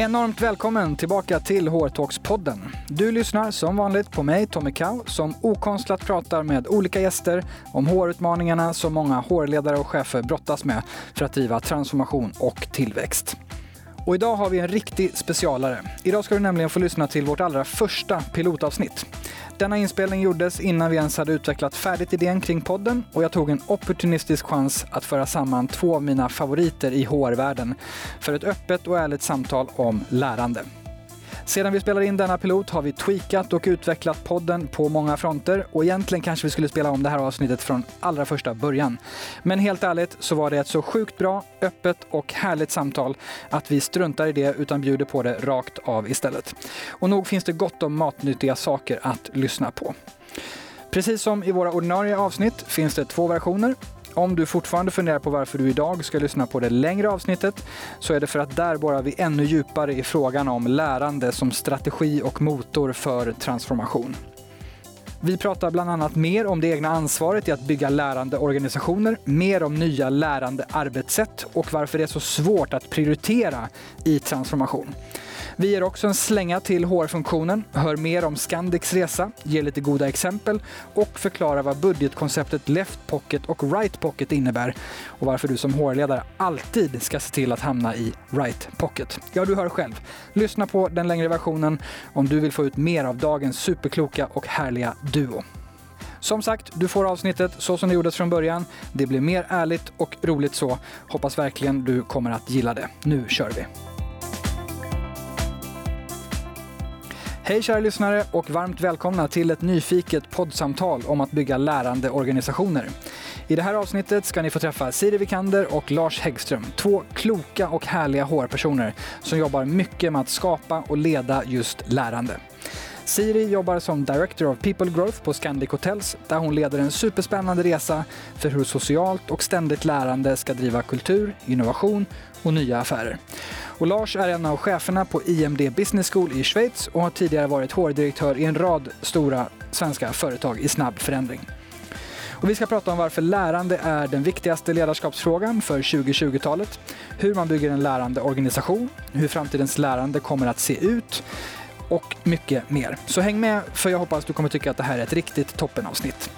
Enormt välkommen tillbaka till HR-talks-podden. Du lyssnar som vanligt på mig, Tommy Kau, som okonstlat pratar med olika gäster om HR-utmaningarna som många HR-ledare och chefer brottas med för att driva transformation och tillväxt. Och idag har vi en riktig specialare. Idag ska du nämligen få lyssna till vårt allra första pilotavsnitt. Denna inspelning gjordes innan vi ens hade utvecklat färdigt idén kring podden och jag tog en opportunistisk chans att föra samman två av mina favoriter i HR-världen för ett öppet och ärligt samtal om lärande. Sedan vi spelade in denna pilot har vi tweakat och utvecklat podden på många fronter och egentligen kanske vi skulle spela om det här avsnittet från allra första början. Men helt ärligt så var det ett så sjukt bra, öppet och härligt samtal att vi struntar i det utan bjuder på det rakt av istället. Och nog finns det gott om matnyttiga saker att lyssna på. Precis som i våra ordinarie avsnitt finns det två versioner. Om du fortfarande funderar på varför du idag ska lyssna på det längre avsnittet så är det för att där borrar vi ännu djupare i frågan om lärande som strategi och motor för transformation. Vi pratar bland annat mer om det egna ansvaret i att bygga lärande organisationer, mer om nya lärande arbetssätt och varför det är så svårt att prioritera i transformation. Vi ger också en slänga till HR-funktionen, hör mer om Scandics resa, ger lite goda exempel och förklarar vad budgetkonceptet Left Pocket och Right Pocket innebär och varför du som HR-ledare alltid ska se till att hamna i Right Pocket. Ja, du hör själv. Lyssna på den längre versionen om du vill få ut mer av dagens superkloka och härliga duo. Som sagt, du får avsnittet så som det gjordes från början. Det blir mer ärligt och roligt så. Hoppas verkligen du kommer att gilla det. Nu kör vi! Hej kära lyssnare och varmt välkomna till ett nyfiket poddsamtal om att bygga lärande organisationer. I det här avsnittet ska ni få träffa Siri Vikander och Lars Häggström, två kloka och härliga HR-personer som jobbar mycket med att skapa och leda just lärande. Siri jobbar som Director of People Growth på Scandic Hotels där hon leder en superspännande resa för hur socialt och ständigt lärande ska driva kultur, innovation och nya affärer. Och Lars är en av cheferna på IMD Business School i Schweiz och har tidigare varit HR-direktör i en rad stora svenska företag i snabb förändring. Och vi ska prata om varför lärande är den viktigaste ledarskapsfrågan för 2020-talet, hur man bygger en lärande organisation, hur framtidens lärande kommer att se ut och mycket mer. Så häng med för jag hoppas du kommer tycka att det här är ett riktigt toppenavsnitt.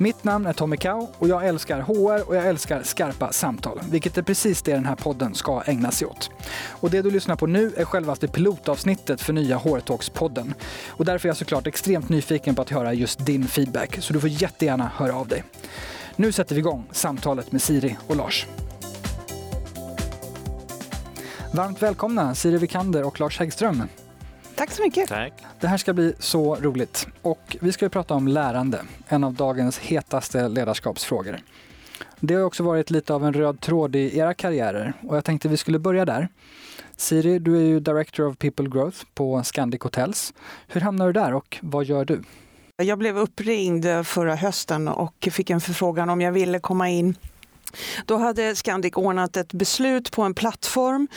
Mitt namn är Tommy Kau och jag älskar HR och jag älskar skarpa samtal, vilket är precis det den här podden ska ägna sig åt. Och det du lyssnar på nu är självaste pilotavsnittet för nya HR Talks-podden. Och därför är jag såklart extremt nyfiken på att höra just din feedback, så du får jättegärna höra av dig. Nu sätter vi igång samtalet med Siri och Lars. Varmt välkomna Siri Vikander och Lars Häggström. Tack så mycket. Tack. Det här ska bli så roligt. Och vi ska ju prata om lärande, en av dagens hetaste ledarskapsfrågor. Det har också varit lite av en röd tråd i era karriärer och jag tänkte vi skulle börja där. Siri, du är ju Director of People Growth på Scandic Hotels. Hur hamnar du där och vad gör du? Jag blev uppringd förra hösten och fick en förfrågan om jag ville komma in då hade Scandic ordnat ett beslut på en plattform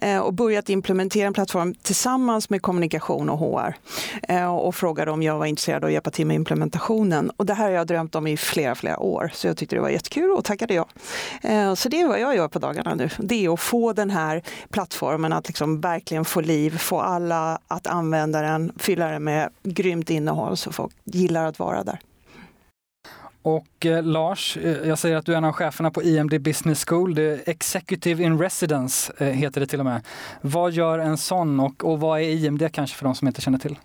eh, och börjat implementera en plattform tillsammans med kommunikation och HR. Eh, och frågade om jag var intresserad av att hjälpa till med implementationen. Och det här har jag drömt om i flera, flera år. Så jag tyckte det var jättekul och tackade ja. Eh, så det är vad jag gör på dagarna nu. Det är att få den här plattformen att liksom verkligen få liv, få alla att använda den, fylla den med grymt innehåll så folk gillar att vara där. Och eh, Lars, eh, jag säger att du är en av cheferna på IMD Business School. Det är Executive in Residence eh, heter det till och med. Vad gör en sån och, och vad är IMD kanske för de som inte känner till?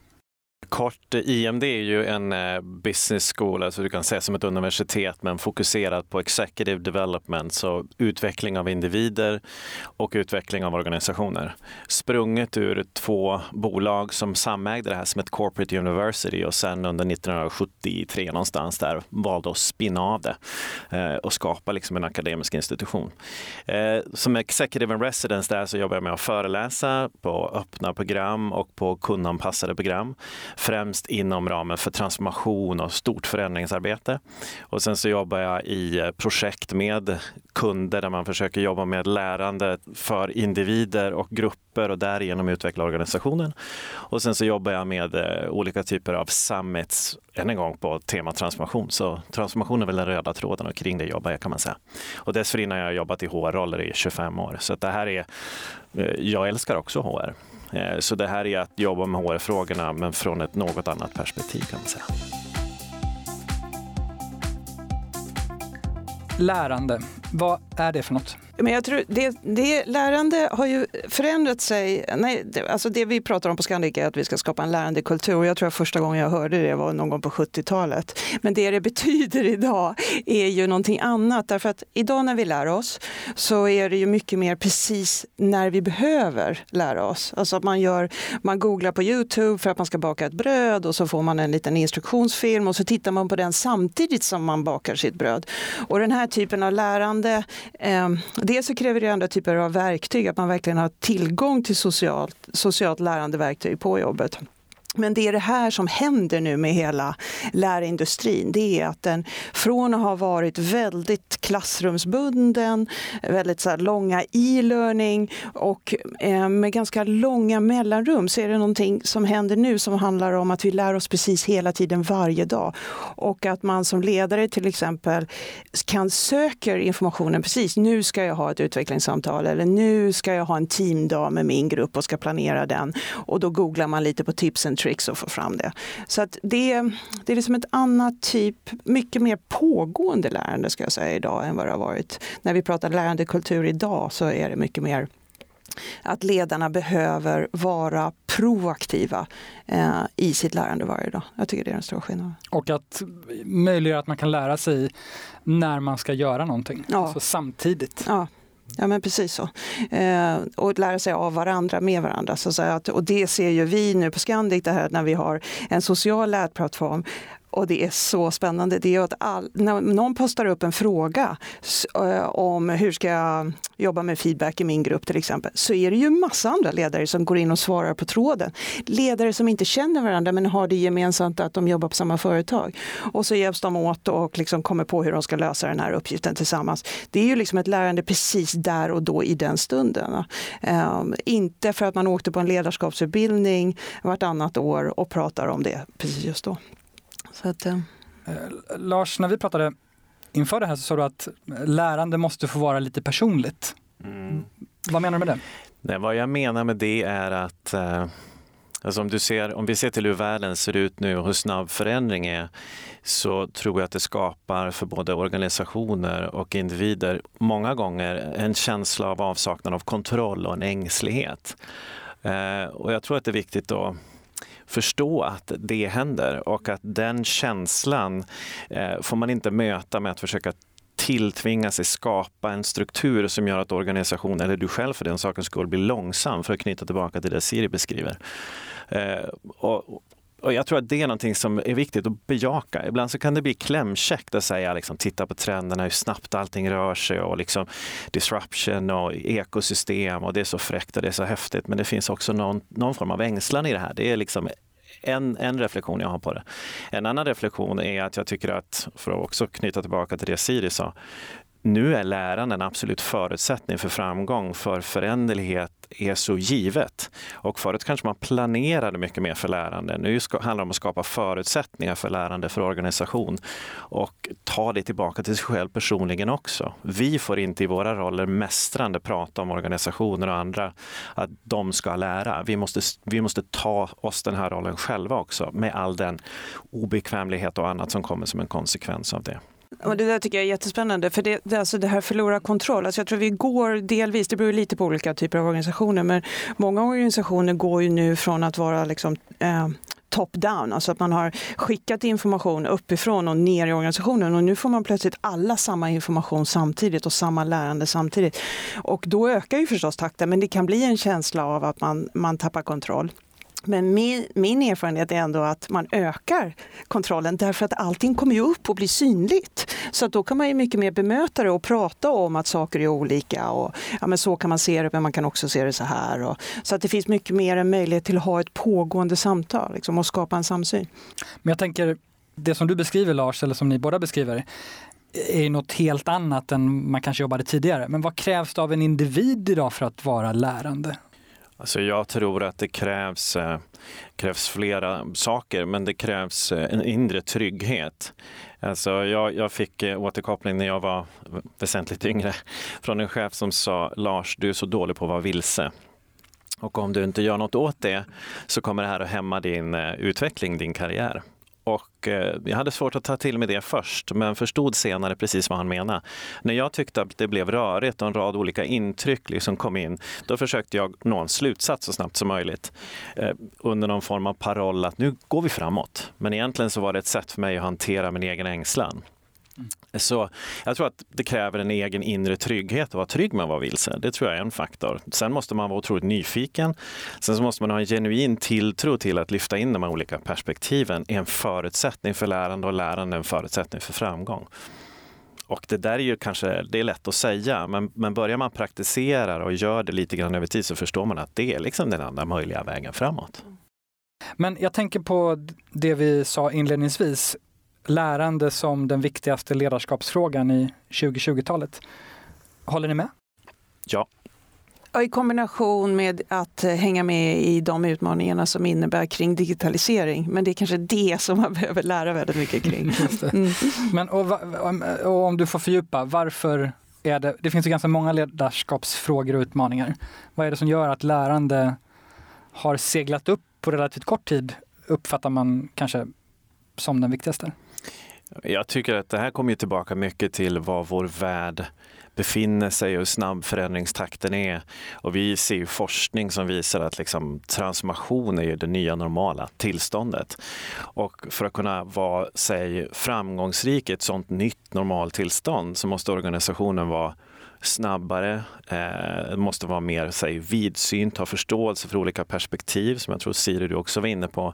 Kort, eh, IMD är ju en eh, business school, alltså du kan säga som ett universitet, men fokuserat på executive development, så utveckling av individer och utveckling av organisationer. Sprunget ur två bolag som samägde det här som ett corporate university och sen under 1973 någonstans där valde att spinna av det eh, och skapa liksom en akademisk institution. Som executive in residence där så jobbar jag med att föreläsa på öppna program och på kundanpassade program främst inom ramen för transformation och stort förändringsarbete. Och sen så jobbar jag i projekt med kunder där man försöker jobba med lärande för individer och grupper och därigenom utveckla organisationen. Och sen så jobbar jag med eh, olika typer av summits, än en gång på tema transformation. Så transformation är väl den röda tråden och kring det jobbar jag kan man säga. Och dessförinnan har jag jobbat i HR-roller i 25 år. Så det här är, eh, jag älskar också HR. Eh, så det här är att jobba med HR-frågorna men från ett något annat perspektiv kan man säga. Lärande, vad är det för något? Men jag tror det, det, lärande har ju förändrat sig. Nej, det, alltså det vi pratar om på Scandic är att vi ska skapa en lärandekultur. Jag tror att första gången jag hörde det var någon gång på 70-talet. Men det det betyder idag är ju någonting annat. Därför att idag när vi lär oss så är det ju mycket mer precis när vi behöver lära oss. Alltså att man, gör, man googlar på Youtube för att man ska baka ett bröd och så får man en liten instruktionsfilm och så tittar man på den samtidigt som man bakar sitt bröd. Och den här typen av lärande eh, dels så kräver det andra typer av verktyg, att man verkligen har tillgång till socialt, socialt lärande verktyg på jobbet. Men det är det här som händer nu med hela lärindustrin. Det är att den från att ha varit väldigt klassrumsbunden, väldigt så långa e-learning och eh, med ganska långa mellanrum så är det någonting som händer nu som handlar om att vi lär oss precis hela tiden varje dag. Och att man som ledare till exempel kan söka informationen precis. Nu ska jag ha ett utvecklingssamtal eller nu ska jag ha en teamdag med min grupp och ska planera den. Och då googlar man lite på tips tricks och få fram det. Så att det, det är liksom ett annat typ, mycket mer pågående lärande ska jag säga idag än vad det har varit. När vi pratar lärandekultur idag så är det mycket mer att ledarna behöver vara proaktiva eh, i sitt lärande varje dag. Jag tycker det är den stora skillnaden. Och att möjliggöra att man kan lära sig när man ska göra någonting, ja. alltså samtidigt. Ja. Ja men precis så. Eh, och lära sig av varandra, med varandra. Så att, och det ser ju vi nu på Scandic, det här när vi har en social lärplattform och det är så spännande. Det är att all, när någon postar upp en fråga eh, om hur ska jag jobba med feedback i min grupp till exempel, så är det ju massa andra ledare som går in och svarar på tråden. Ledare som inte känner varandra men har det gemensamt att de jobbar på samma företag. Och så hjälps de åt och liksom kommer på hur de ska lösa den här uppgiften tillsammans. Det är ju liksom ett lärande precis där och då i den stunden. Um, inte för att man åkte på en ledarskapsutbildning vartannat år och pratar om det precis just då. Så att, eh. eh. Lars, när vi pratade inför det här så sa du att lärande måste få vara lite personligt. Mm. Vad menar du med det? Nej, vad jag menar med det är att eh, alltså om, du ser, om vi ser till hur världen ser ut nu och hur snabb förändring är så tror jag att det skapar för både organisationer och individer många gånger en känsla av avsaknad av kontroll och en ängslighet. Eh, och jag tror att det är viktigt att förstå att det händer och att den känslan eh, får man inte möta med att försöka tilltvinga sig skapa en struktur som gör att organisationen, eller du själv för den sakens skull, blir långsam för att knyta tillbaka till det Siri beskriver. Eh, och, och jag tror att det är någonting som är viktigt att bejaka. Ibland så kan det bli klämkäckt att säga liksom, titta på trenderna, hur snabbt allting rör sig och liksom disruption och ekosystem och det är så fräckt och det är så häftigt. Men det finns också någon, någon form av ängslan i det här. Det är liksom en, en reflektion jag har på det. En annan reflektion är att jag tycker att, för att också knyta tillbaka till det Siri sa, nu är läran en absolut förutsättning för framgång, för föränderlighet är så givet. Och förut kanske man planerade mycket mer för lärande. Nu handlar det om att skapa förutsättningar för lärande för organisation och ta det tillbaka till sig själv personligen också. Vi får inte i våra roller mästrande prata om organisationer och andra att de ska lära. Vi måste, vi måste ta oss den här rollen själva också med all den obekvämlighet och annat som kommer som en konsekvens av det. Och det där tycker jag är jättespännande, för det, det, alltså det här förlora kontroll. Alltså jag tror vi går delvis, det beror lite på olika typer av organisationer, men många organisationer går ju nu från att vara liksom, eh, top-down, alltså att man har skickat information uppifrån och ner i organisationen och nu får man plötsligt alla samma information samtidigt och samma lärande samtidigt. Och då ökar ju förstås takten, men det kan bli en känsla av att man, man tappar kontroll. Men min, min erfarenhet är ändå att man ökar kontrollen därför att allting kommer ju upp och blir synligt. Så att då kan man ju mycket mer bemöta det och prata om att saker är olika och ja, men så kan man se det men man kan också se det så här. Och, så att det finns mycket mer en möjlighet till att ha ett pågående samtal liksom, och skapa en samsyn. Men jag tänker, det som du beskriver Lars, eller som ni båda beskriver, är något helt annat än man kanske jobbade tidigare. Men vad krävs det av en individ idag för att vara lärande? Alltså jag tror att det krävs, eh, krävs flera saker, men det krävs eh, en inre trygghet. Alltså jag, jag fick eh, återkoppling när jag var väsentligt yngre från en chef som sa Lars, du är så dålig på att vara vilse. Och om du inte gör något åt det så kommer det här att hämma din utveckling, din karriär. Och eh, jag hade svårt att ta till mig det först, men förstod senare precis vad han menade. När jag tyckte att det blev rörigt och en rad olika intryck liksom kom in, då försökte jag nå en slutsats så snabbt som möjligt eh, under någon form av paroll att nu går vi framåt. Men egentligen så var det ett sätt för mig att hantera min egen ängslan. Så jag tror att det kräver en egen inre trygghet att vara trygg med att vara vilse. Det tror jag är en faktor. Sen måste man vara otroligt nyfiken. Sen så måste man ha en genuin tilltro till att lyfta in de här olika perspektiven är en förutsättning för lärande och lärande är en förutsättning för framgång. Och det där är ju kanske, det är lätt att säga, men, men börjar man praktisera och gör det lite grann över tid så förstår man att det är liksom den enda möjliga vägen framåt. Men jag tänker på det vi sa inledningsvis lärande som den viktigaste ledarskapsfrågan i 2020-talet. Håller ni med? Ja. I kombination med att hänga med i de utmaningarna som innebär kring digitalisering. Men det är kanske det som man behöver lära väldigt mycket kring. Mm. Men, och, och om du får fördjupa, varför är det, det finns ju ganska många ledarskapsfrågor och utmaningar. Vad är det som gör att lärande har seglat upp på relativt kort tid, uppfattar man kanske som den viktigaste? Jag tycker att det här kommer tillbaka mycket till vad vår värld befinner sig och hur snabb förändringstakten är. Och vi ser ju forskning som visar att liksom transformation är det nya normala tillståndet. Och för att kunna vara säg, framgångsrik i ett sånt nytt normaltillstånd så måste organisationen vara snabbare, eh, måste vara mer säg, vidsynt, ha förståelse för olika perspektiv som jag tror Siri du också var inne på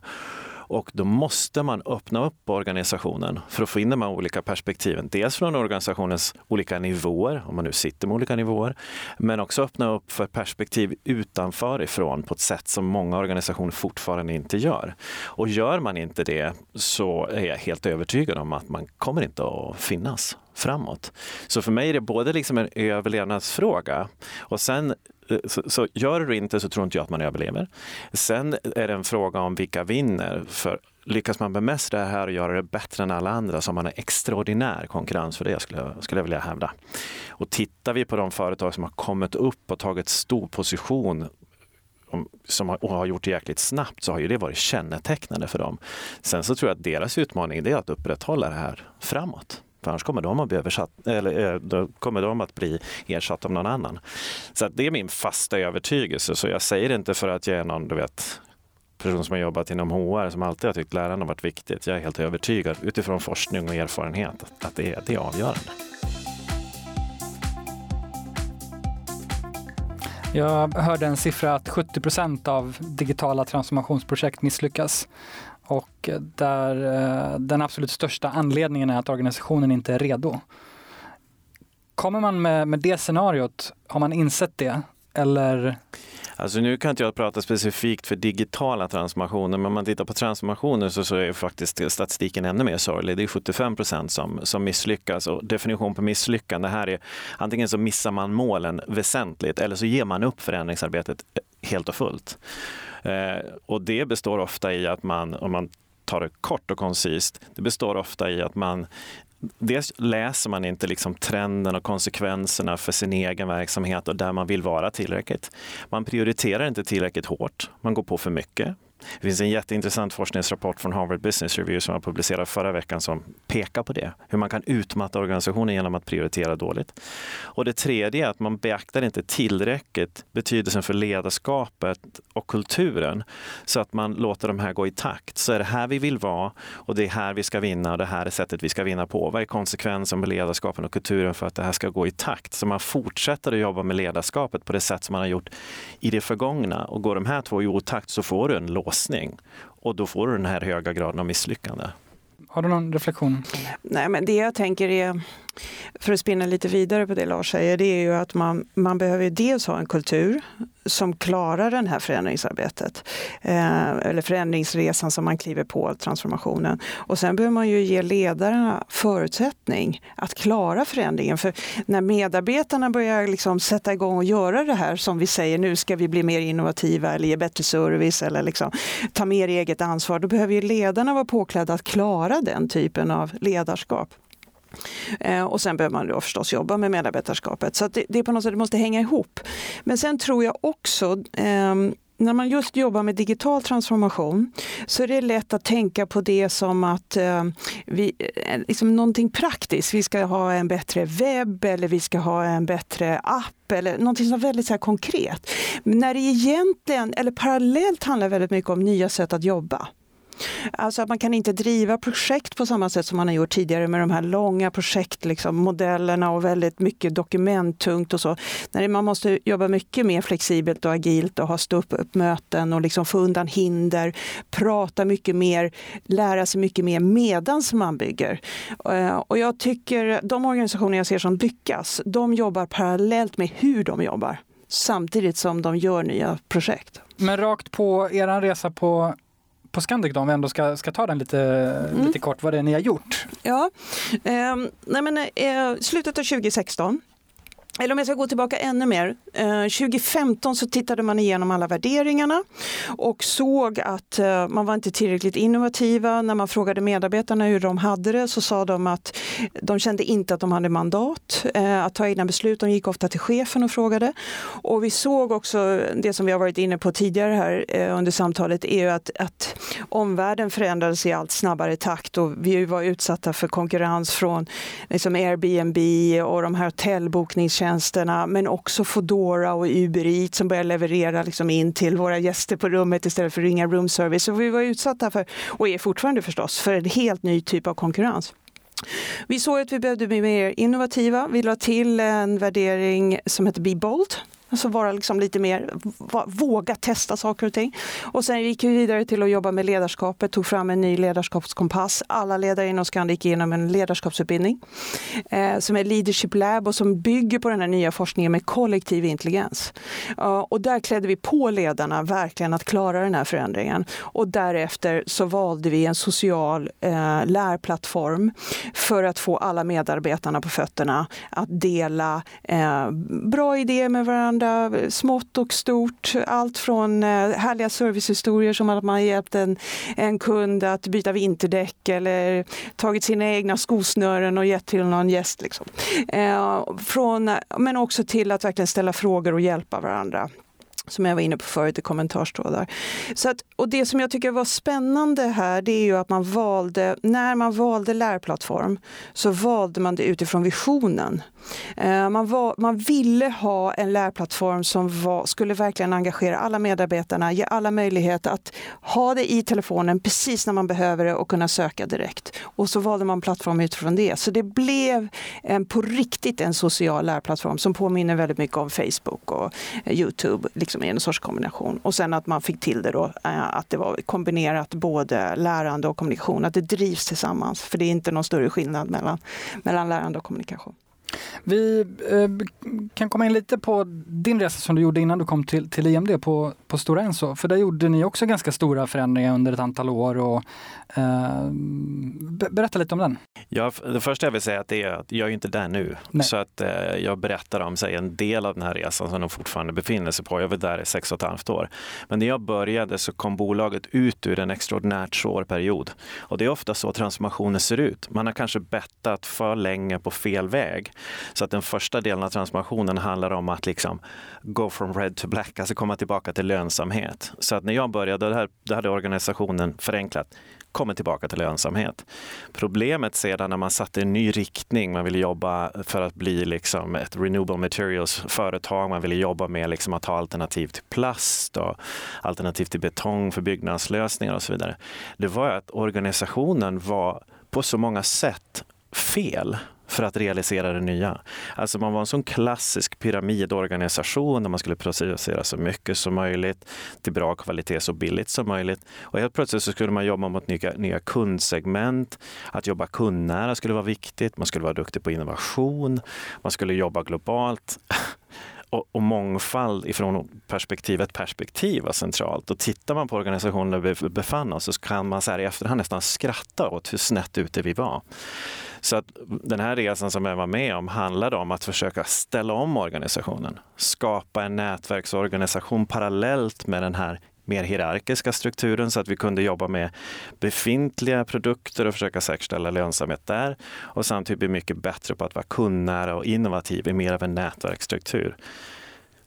och då måste man öppna upp organisationen för att få in de här olika perspektiven. Dels från organisationens olika nivåer, om man nu sitter med olika nivåer, men också öppna upp för perspektiv utanför ifrån på ett sätt som många organisationer fortfarande inte gör. Och gör man inte det så är jag helt övertygad om att man kommer inte att finnas framåt. Så för mig är det både liksom en överlevnadsfråga och sen Eh, så, så gör du det inte så tror inte jag att man överlever. Sen är det en fråga om vilka vinner. För lyckas man bemästra det här och göra det bättre än alla andra så har man en extraordinär konkurrens för det skulle jag, skulle jag vilja hävda. Och tittar vi på de företag som har kommit upp och tagit stor position som har, och har gjort det jäkligt snabbt så har ju det varit kännetecknande för dem. Sen så tror jag att deras utmaning är att upprätthålla det här framåt. För annars kommer de att bli, översatt, eller, eh, då kommer de att bli ersatta av någon annan. Så det är min fasta övertygelse. Så jag säger det inte för att jag är någon du vet, person som har jobbat inom HR som alltid har tyckt lärande har varit viktigt. Jag är helt övertygad utifrån forskning och erfarenhet att det är, det är avgörande. Jag hörde en siffra att 70 procent av digitala transformationsprojekt misslyckas. Och där eh, den absolut största anledningen är att organisationen inte är redo. Kommer man med, med det scenariot, har man insett det? Eller? Alltså nu kan inte jag prata specifikt för digitala transformationer, men om man tittar på transformationer så, så är faktiskt statistiken ännu mer sorglig. Det är 75 procent som, som misslyckas och definition på misslyckande här är antingen så missar man målen väsentligt eller så ger man upp förändringsarbetet helt och fullt. Eh, och det består ofta i att man, om man tar det kort och koncist, det består ofta i att man Dels läser man inte liksom trenden och konsekvenserna för sin egen verksamhet och där man vill vara tillräckligt. Man prioriterar inte tillräckligt hårt, man går på för mycket. Det finns en jätteintressant forskningsrapport från Harvard Business Review som var publicerad förra veckan som pekar på det. Hur man kan utmatta organisationen genom att prioritera dåligt. Och det tredje är att man beaktar inte tillräckligt betydelsen för ledarskapet och kulturen så att man låter de här gå i takt. Så är det här vi vill vara och det är här vi ska vinna och det här är sättet vi ska vinna på. Vad är konsekvensen med ledarskapen och kulturen för att det här ska gå i takt? Så man fortsätter att jobba med ledarskapet på det sätt som man har gjort i det förgångna och går de här två i otakt så får du en låt låsning och då får du den här höga graden av misslyckande. Har du någon reflektion? Nej, men det jag tänker är, för att spinna lite vidare på det Lars säger, det är ju att man, man behöver dels ha en kultur som klarar det här förändringsarbetet. Eh, eller förändringsresan som man kliver på, transformationen. Och sen behöver man ju ge ledarna förutsättning att klara förändringen. För när medarbetarna börjar liksom sätta igång och göra det här som vi säger, nu ska vi bli mer innovativa eller ge bättre service eller liksom ta mer eget ansvar, då behöver ju ledarna vara påklädda att klara den typen av ledarskap. Eh, och sen behöver man då förstås jobba med medarbetarskapet. Så det, det är på något sätt det måste hänga ihop. Men sen tror jag också eh, när man just jobbar med digital transformation så är det lätt att tänka på det som att ehm, eh, vi, liksom någonting praktiskt. Vi ska ha en bättre webb eller vi ska ha en bättre app eller någonting som är väldigt så konkret. Men när det egentligen, eller parallellt handlar väldigt mycket om nya sätt att jobba. Alltså att man kan inte driva projekt på samma sätt som man har gjort tidigare med de här långa projektmodellerna liksom, och väldigt mycket dokumenttungt och så. Nej, man måste jobba mycket mer flexibelt och agilt och ha stå upp möten och liksom få undan hinder, prata mycket mer, lära sig mycket mer medans man bygger. Eh, och jag tycker de organisationer jag ser som lyckas, de jobbar parallellt med hur de jobbar samtidigt som de gör nya projekt. Men rakt på er resa på på Scandic då, om vi ändå ska, ska ta den lite, mm. lite kort, vad det är ni har gjort? Ja, eh, nej men, eh, slutet av 2016 eller om jag ska gå tillbaka ännu mer. Eh, 2015 så tittade man igenom alla värderingarna och såg att eh, man var inte tillräckligt innovativa. När man frågade medarbetarna hur de hade det så sa de att de kände inte att de hade mandat eh, att ta egna beslut. De gick ofta till chefen och frågade. Och vi såg också det som vi har varit inne på tidigare här under samtalet är att, att omvärlden förändrades i allt snabbare takt och vi var utsatta för konkurrens från liksom Airbnb och de här hotellbokningstjänsterna tjänsterna men också Foodora och Uber Eats som börjar leverera liksom in till våra gäster på rummet istället för att ringa room service. Så vi var utsatta för, och är fortfarande förstås, för en helt ny typ av konkurrens. Vi såg att vi behövde bli mer innovativa. Vi la till en värdering som heter Be Bold Alltså vara liksom lite mer, våga testa saker och ting. Och sen gick vi vidare till att jobba med ledarskapet, tog fram en ny ledarskapskompass. Alla ledare inom Scandic gick igenom en ledarskapsutbildning eh, som är Leadership Lab och som bygger på den här nya forskningen med kollektiv intelligens. Uh, och där klädde vi på ledarna verkligen att klara den här förändringen. Och därefter så valde vi en social eh, lärplattform för att få alla medarbetarna på fötterna att dela eh, bra idéer med varandra varandra, smått och stort. Allt från eh, härliga servicehistorier som att man hjälpt en, en kund att byta vinterdäck eller tagit sina egna skosnören och gett till någon gäst. Liksom. Eh, från, men också till att verkligen ställa frågor och hjälpa varandra som jag var inne på förut i kommentarstrådar. Så att, och det som jag tycker var spännande här det är ju att man valde, när man valde lärplattform så valde man det utifrån visionen. Eh, man, var, man ville ha en lärplattform som var, skulle verkligen engagera alla medarbetarna, ge alla möjlighet att ha det i telefonen precis när man behöver det och kunna söka direkt. Och så valde man plattform utifrån det. Så det blev en, på riktigt en social lärplattform som påminner väldigt mycket om Facebook och eh, Youtube liksom i en sorts kombination. Och sen att man fick till det då eh, att det var kombinerat både lärande och kommunikation, att det drivs tillsammans. För det är inte någon större skillnad mellan, mellan lärande och kommunikation. Vi eh, kan komma in lite på din resa som du gjorde innan du kom till, till IMD på, på Stora Enso. För där gjorde ni också ganska stora förändringar under ett antal år. Och, eh, berätta lite om den. Ja, det första jag vill säga är att jag är inte där nu. Nej. Så att eh, jag berättar om sig, en del av den här resan som de fortfarande befinner sig på. Jag var där i sex och ett halvt år. Men när jag började så kom bolaget ut ur en extraordinärt svår period. Och det är ofta så transformationer ser ut. Man har kanske bettat för länge på fel väg. Så att den första delen av transformationen handlar om att liksom go from red to black, alltså komma tillbaka till lönsamhet. Så att när jag började, då hade organisationen förenklat kommer tillbaka till lönsamhet. Problemet sedan när man satte en ny riktning, man ville jobba för att bli liksom ett renewable materials-företag, man ville jobba med liksom att ha alternativ till plast och alternativ till betong för byggnadslösningar och så vidare. Det var att organisationen var på så många sätt fel för att realisera det nya. Alltså man var en sån klassisk pyramidorganisation där man skulle producera så mycket som möjligt till bra kvalitet så billigt som möjligt. Och helt plötsligt så skulle man jobba mot nya, nya kundsegment. Att jobba kundnära skulle vara viktigt. Man skulle vara duktig på innovation. Man skulle jobba globalt och, och mångfald ifrån perspektivet perspektiv var centralt. Och tittar man på organisationen där vi befann oss så kan man så här i efterhand nästan skratta åt hur snett ute vi var. Så att den här resan som jag var med om handlade om att försöka ställa om organisationen. Skapa en nätverksorganisation parallellt med den här mer hierarkiska strukturen så att vi kunde jobba med befintliga produkter och försöka säkerställa lönsamhet där. Och samtidigt bli mycket bättre på att vara kundnära och innovativ i mer av en nätverksstruktur.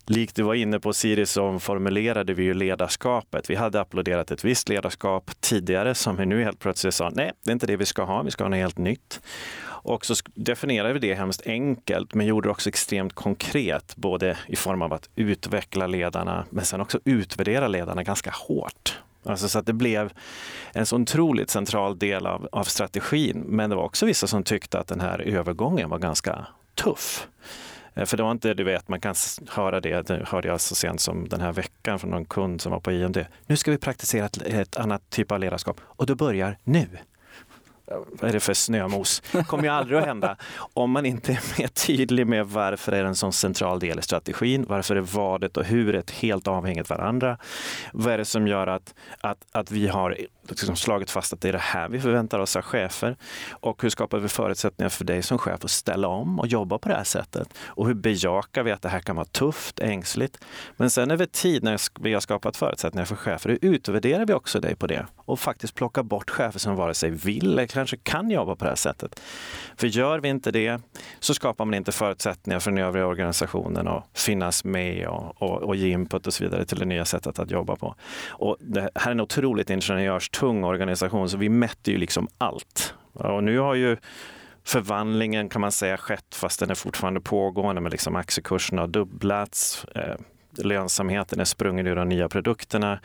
Likt du var inne på Siri så formulerade vi ju ledarskapet. Vi hade applåderat ett visst ledarskap tidigare som vi nu helt plötsligt sa, nej, det är inte det vi ska ha, vi ska ha något helt nytt. Och så definierade vi det hemskt enkelt, men gjorde det också extremt konkret, både i form av att utveckla ledarna, men sen också utvärdera ledarna ganska hårt. Alltså så att det blev en så otroligt central del av, av strategin. Men det var också vissa som tyckte att den här övergången var ganska tuff. Eh, för det var inte, du vet, man kan höra det, det hörde jag så sent som den här veckan från någon kund som var på IMD. Nu ska vi praktisera ett, ett annat typ av ledarskap och det börjar nu vad är det för snömos? Det kommer ju aldrig att hända om man inte är mer tydlig med varför är det en sån central del i strategin, varför är vadet och huret helt avhängigt varandra? Vad är det som gör att, att, att vi har liksom slagit fast att det är det här vi förväntar oss av chefer? Och hur skapar vi förutsättningar för dig som chef att ställa om och jobba på det här sättet? Och hur bejakar vi att det här kan vara tufft, ängsligt? Men sen över tid när vi har skapat förutsättningar för chefer, hur utvärderar vi också dig på det? Och faktiskt plocka bort chefer som vare sig vill kanske kan jobba på det här sättet. För gör vi inte det så skapar man inte förutsättningar för den övriga organisationen att finnas med och, och, och ge input och så vidare till det nya sättet att jobba på. Och det här är en otroligt ingenjörstung organisation så vi mätte ju liksom allt. Och nu har ju förvandlingen kan man säga skett fast den är fortfarande pågående med liksom aktiekurserna har dubblats. Eh, Lönsamheten är sprungen ur de nya produkterna.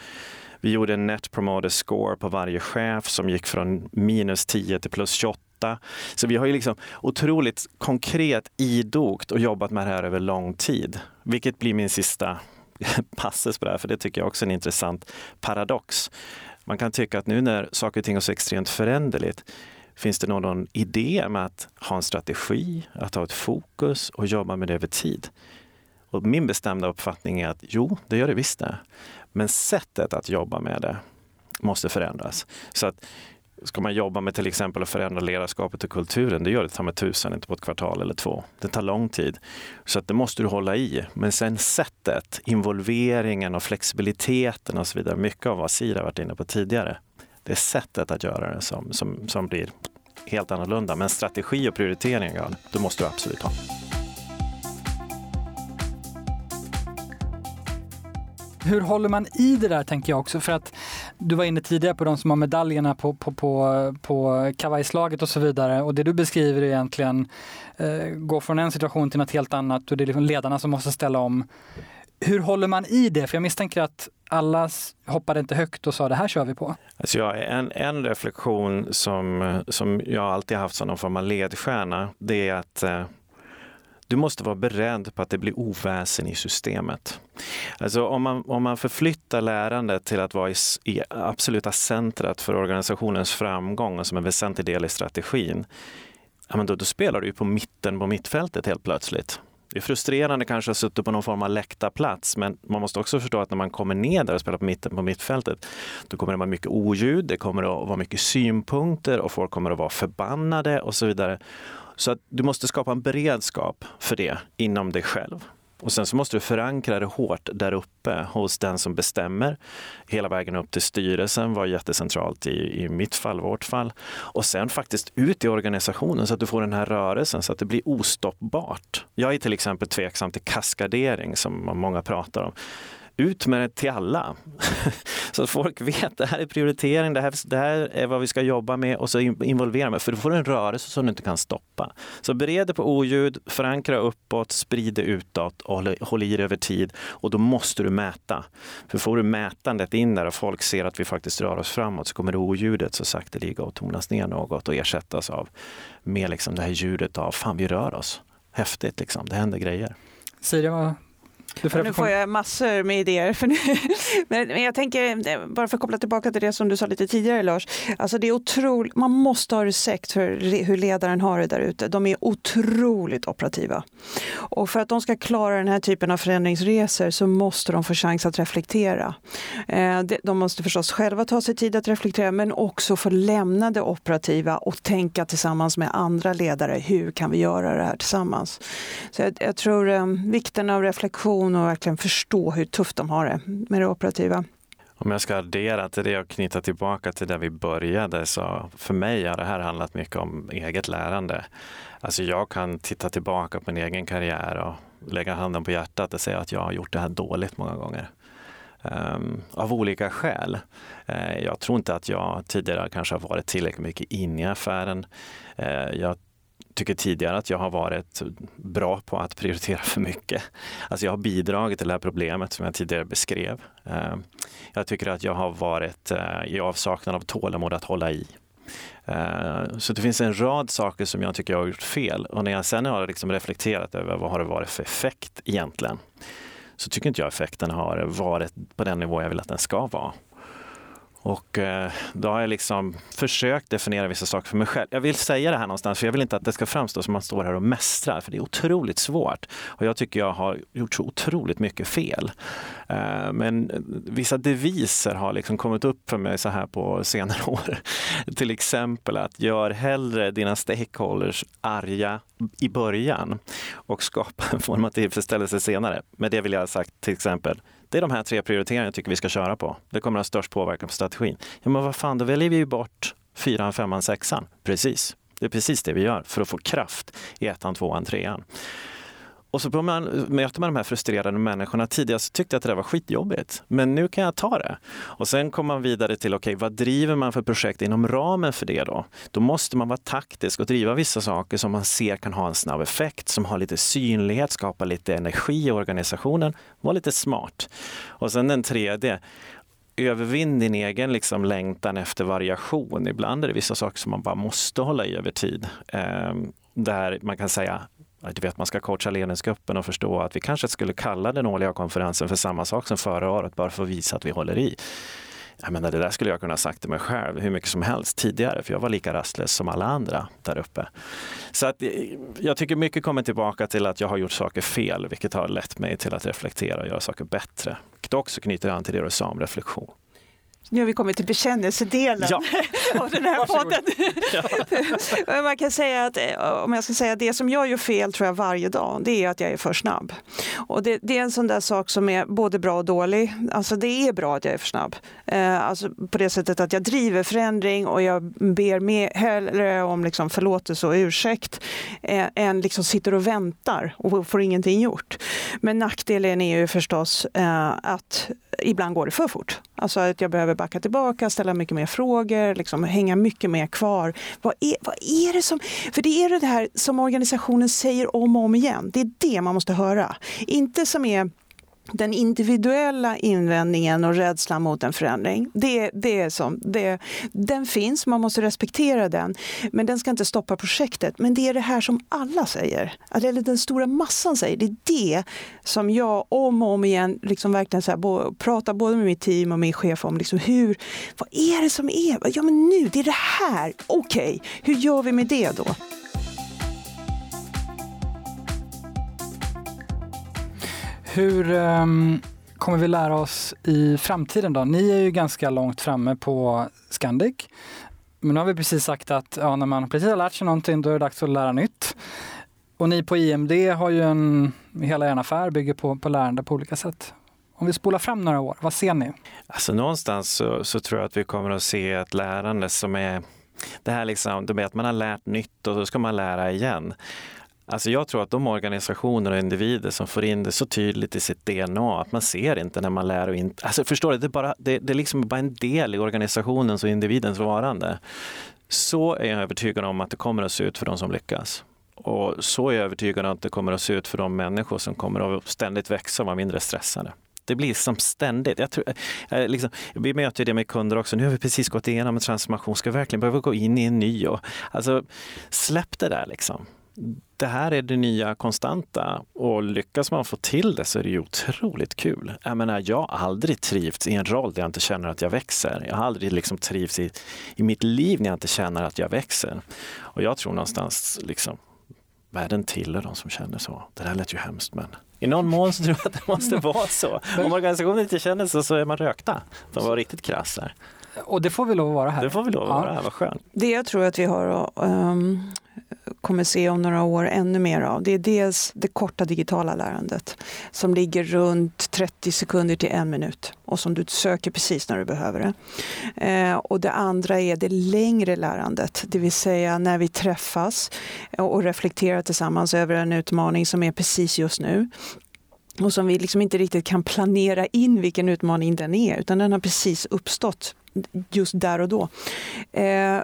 Vi gjorde en net promoter score på varje chef som gick från minus 10 till plus 28. Så vi har ju liksom otroligt konkret idogt och jobbat med det här över lång tid. Vilket blir min sista passus på det här, för det tycker jag också är en intressant paradox. Man kan tycka att nu när saker och ting är så extremt föränderligt, finns det någon idé med att ha en strategi, att ha ett fokus och jobba med det över tid? Och min bestämda uppfattning är att jo, det gör det visst det. Men sättet att jobba med det måste förändras. Så att Ska man jobba med till exempel att förändra ledarskapet och kulturen, det gör det ta med tusen, inte på ett kvartal eller två. Det tar lång tid. Så att det måste du hålla i. Men sen sättet, involveringen och flexibiliteten och så vidare, mycket av vad Sira varit inne på tidigare, det är sättet att göra det som, som, som blir helt annorlunda. Men strategi och prioriteringar, det måste du absolut ha. Hur håller man i det där tänker jag också för att du var inne tidigare på de som har medaljerna på, på, på, på kavajslaget och så vidare och det du beskriver är egentligen eh, gå från en situation till något helt annat och det är liksom ledarna som måste ställa om. Hur håller man i det? För jag misstänker att alla hoppade inte högt och sa det här kör vi på. Alltså jag, en, en reflektion som, som jag alltid haft som någon form av ledstjärna, det är att eh, du måste vara beredd på att det blir oväsen i systemet. Alltså om man, om man förflyttar lärandet till att vara i, i absoluta centret för organisationens framgång och som en väsentlig del i strategin, ja, men då, då spelar du ju på mitten på mittfältet helt plötsligt. Det är frustrerande kanske att sitta på någon form av läktarplats, men man måste också förstå att när man kommer ner där och spelar på mitten på mittfältet, då kommer det vara mycket oljud, det kommer att vara mycket synpunkter och folk kommer att vara förbannade och så vidare. Så att du måste skapa en beredskap för det inom dig själv. Och sen så måste du förankra det hårt där uppe hos den som bestämmer. Hela vägen upp till styrelsen var jättecentralt i, i mitt fall, vårt fall. Och sen faktiskt ut i organisationen så att du får den här rörelsen så att det blir ostoppbart. Jag är till exempel tveksam till kaskadering som många pratar om ut med det till alla. så att folk vet det här är prioritering, det här, det här är vad vi ska jobba med och så involvera med. För då får du en rörelse som du inte kan stoppa. Så bered dig på oljud, förankra uppåt, sprid det utåt och håll, håll i det över tid. Och då måste du mäta. För får du mätandet in där och folk ser att vi faktiskt rör oss framåt så kommer oljudet så sakteliga att tonas ner något och ersättas av med liksom det här ljudet av fan vi rör oss. Häftigt liksom, det händer grejer. Siri, vad Ja, nu får jag massor med idéer. För nu, men jag tänker, bara för att koppla tillbaka till det som du sa lite tidigare Lars. Alltså det är otroligt, man måste ha respekt för hur ledaren har det där ute. De är otroligt operativa. Och för att de ska klara den här typen av förändringsresor så måste de få chans att reflektera. Eh, de måste förstås själva ta sig tid att reflektera men också få lämna det operativa och tänka tillsammans med andra ledare. Hur kan vi göra det här tillsammans? Så jag, jag tror eh, vikten av reflektion situation och verkligen förstå hur tufft de har det med det operativa. Om jag ska addera till det och knyta tillbaka till där vi började så för mig har det här handlat mycket om eget lärande. Alltså jag kan titta tillbaka på min egen karriär och lägga handen på hjärtat och säga att jag har gjort det här dåligt många gånger. Um, av olika skäl. Uh, jag tror inte att jag tidigare kanske har varit tillräckligt mycket inne i affären. Uh, jag tycker tidigare att jag har varit bra på att prioritera för mycket. Alltså jag har bidragit till det här problemet som jag tidigare beskrev. Eh, jag tycker att jag har varit eh, i avsaknad av tålamod att hålla i. Eh, så det finns en rad saker som jag tycker jag har gjort fel och när jag sen har liksom reflekterat över vad har det varit för effekt egentligen så tycker inte jag effekten har varit på den nivå jag vill att den ska vara. Och eh, då har jag liksom försökt definiera vissa saker för mig själv. Jag vill säga det här någonstans, för jag vill inte att det ska framstå som att man står här och mästrar, för det är otroligt svårt. Och jag tycker jag har gjort så otroligt mycket fel. Eh, men vissa deviser har liksom kommit upp för mig så här på senare år. Till exempel att gör hellre dina stakeholders arga i början och skapa en form av tillfredsställelse senare. Med det vill jag ha sagt till exempel det är de här tre prioriteringarna jag tycker vi ska köra på. Det kommer att ha störst påverkan på strategin. Ja, men vad fan, då väljer vi ju bort fyran, femman, sexan. Precis. Det är precis det vi gör för att få kraft i ettan, tvåan, trean. Och så man, möter man de här frustrerade människorna. Tidigare så tyckte jag att det där var skitjobbigt, men nu kan jag ta det. Och sen kommer man vidare till, okej, okay, vad driver man för projekt inom ramen för det då? Då måste man vara taktisk och driva vissa saker som man ser kan ha en snabb effekt, som har lite synlighet, skapa lite energi i organisationen. Var lite smart. Och sen den tredje, övervinn din egen liksom längtan efter variation. Ibland är det vissa saker som man bara måste hålla i över tid. Eh, där man kan säga du vet, man ska coacha ledningsgruppen och förstå att vi kanske skulle kalla den årliga konferensen för samma sak som förra året, bara för att visa att vi håller i. Jag menar, det där skulle jag kunna ha sagt till mig själv hur mycket som helst tidigare, för jag var lika rastlös som alla andra där uppe. Så att, eh, jag tycker mycket kommer tillbaka till att jag har gjort saker fel, vilket har lett mig till att reflektera och göra saker bättre. Dock också knyter an till det du sa om reflektion. Nu har vi kommit till bekännelsedelen ja. av den här podden. Ja. Man kan säga att, eh, om jag ska säga det som jag gör fel tror jag varje dag, det är att jag är för snabb. Och det, det, är en sån där sak som är både bra och dålig. Alltså det är bra att jag är för snabb. Eh, alltså på det sättet att jag driver förändring och jag ber mer, hellre om liksom förlåtelse och ursäkt eh, än liksom sitter och väntar och får ingenting gjort. Men nackdelen är ju förstås eh, att ibland går det för fort. Alltså att jag behöver backa tillbaka, ställa mycket mer frågor, liksom hänga mycket mer kvar. Vad är, vad är det som... För det är det här som organisationen säger om och om igen. Det är det man måste höra. Inte som är den individuella invändningen och rädslan mot en förändring, det, det är som, det, den finns, man måste respektera den. Men den ska inte stoppa projektet. Men det är det här som alla säger, eller den stora massan säger. Det är det som jag om och om igen liksom verkligen så här, pratar både med mitt team och min chef om. Liksom hur, vad är det som är? Ja men nu, det är det här. Okej, okay, hur gör vi med det då? Hur um, kommer vi lära oss i framtiden då? Ni är ju ganska långt framme på Scandic. Men nu har vi precis sagt att ja, när man precis har lärt sig någonting då är det dags att lära nytt. Och ni på IMD har ju en, hela er affär bygger på, på lärande på olika sätt. Om vi spolar fram några år, vad ser ni? Alltså någonstans så, så tror jag att vi kommer att se ett lärande som är det här liksom, det med att man har lärt nytt och så ska man lära igen Alltså jag tror att de organisationer och individer som får in det så tydligt i sitt DNA att man ser inte när man lär och inte... Alltså förstår du, det är, bara, det, det är liksom bara en del i organisationens och individens varande. Så är jag övertygad om att det kommer att se ut för de som lyckas. Och så är jag övertygad om att det kommer att se ut för de människor som kommer att ständigt växa och vara mindre stressade. Det blir som ständigt. Jag tror, liksom, vi möter det med kunder också. Nu har vi precis gått igenom en transformation. Ska vi verkligen behöva gå in i en ny? Och, alltså, släpp det där liksom. Det här är det nya konstanta och lyckas man få till det så är det ju otroligt kul. Jag menar, jag har aldrig trivts i en roll där jag inte känner att jag växer. Jag har aldrig liksom trivts i, i mitt liv när jag inte känner att jag växer. Och jag tror någonstans liksom, världen tillhör de som känner så. Det där lät ju hemskt men i någon mån så tror jag att det måste vara så. Om organisationen inte känner så, så är man rökta. De var riktigt krass här. Och det får vi lov att vara här. Det får vi lov att vara här, vad skönt. Det jag tror att vi har um, kommer se om några år ännu mer av, det är dels det korta digitala lärandet som ligger runt 30 sekunder till en minut och som du söker precis när du behöver det. Eh, och det andra är det längre lärandet, det vill säga när vi träffas och reflekterar tillsammans över en utmaning som är precis just nu och som vi liksom inte riktigt kan planera in vilken utmaning den är, utan den har precis uppstått just där och då. Eh,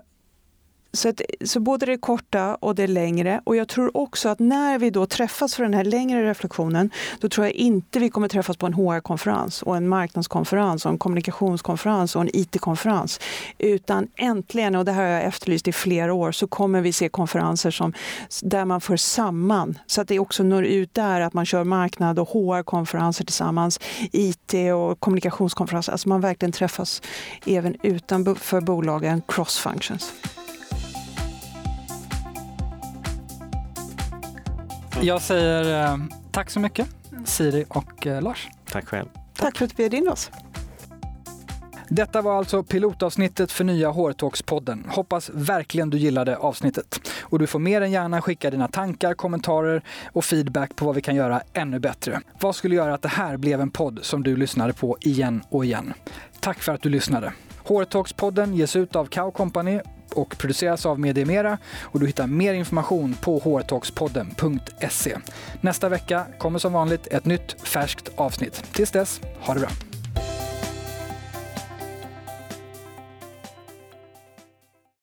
så, att, så både det korta och det längre. Och jag tror också att när vi då träffas för den här längre reflektionen, då tror jag inte vi kommer träffas på en HR-konferens och en marknadskonferens och en kommunikationskonferens och en IT-konferens. Utan äntligen, och det här har jag efterlyst i flera år, så kommer vi se konferenser som, där man för samman, så att det också når ut där, att man kör marknad och HR-konferenser tillsammans, IT och kommunikationskonferenser, alltså man verkligen träffas även utanför bolagen, cross functions. Jag säger eh, tack så mycket, Siri och eh, Lars. Tack själv. Tack för att du bjöd in oss. Detta var alltså pilotavsnittet för nya Hårtalks-podden. Hoppas verkligen du gillade avsnittet. Och du får mer än gärna skicka dina tankar, kommentarer och feedback på vad vi kan göra ännu bättre. Vad skulle göra att det här blev en podd som du lyssnade på igen och igen? Tack för att du lyssnade. Hårtalks-podden ges ut av Cow Company och produceras av Mediemera och du hittar mer information på hrtalkspodden.se. Nästa vecka kommer som vanligt ett nytt färskt avsnitt. Tills dess, ha det bra!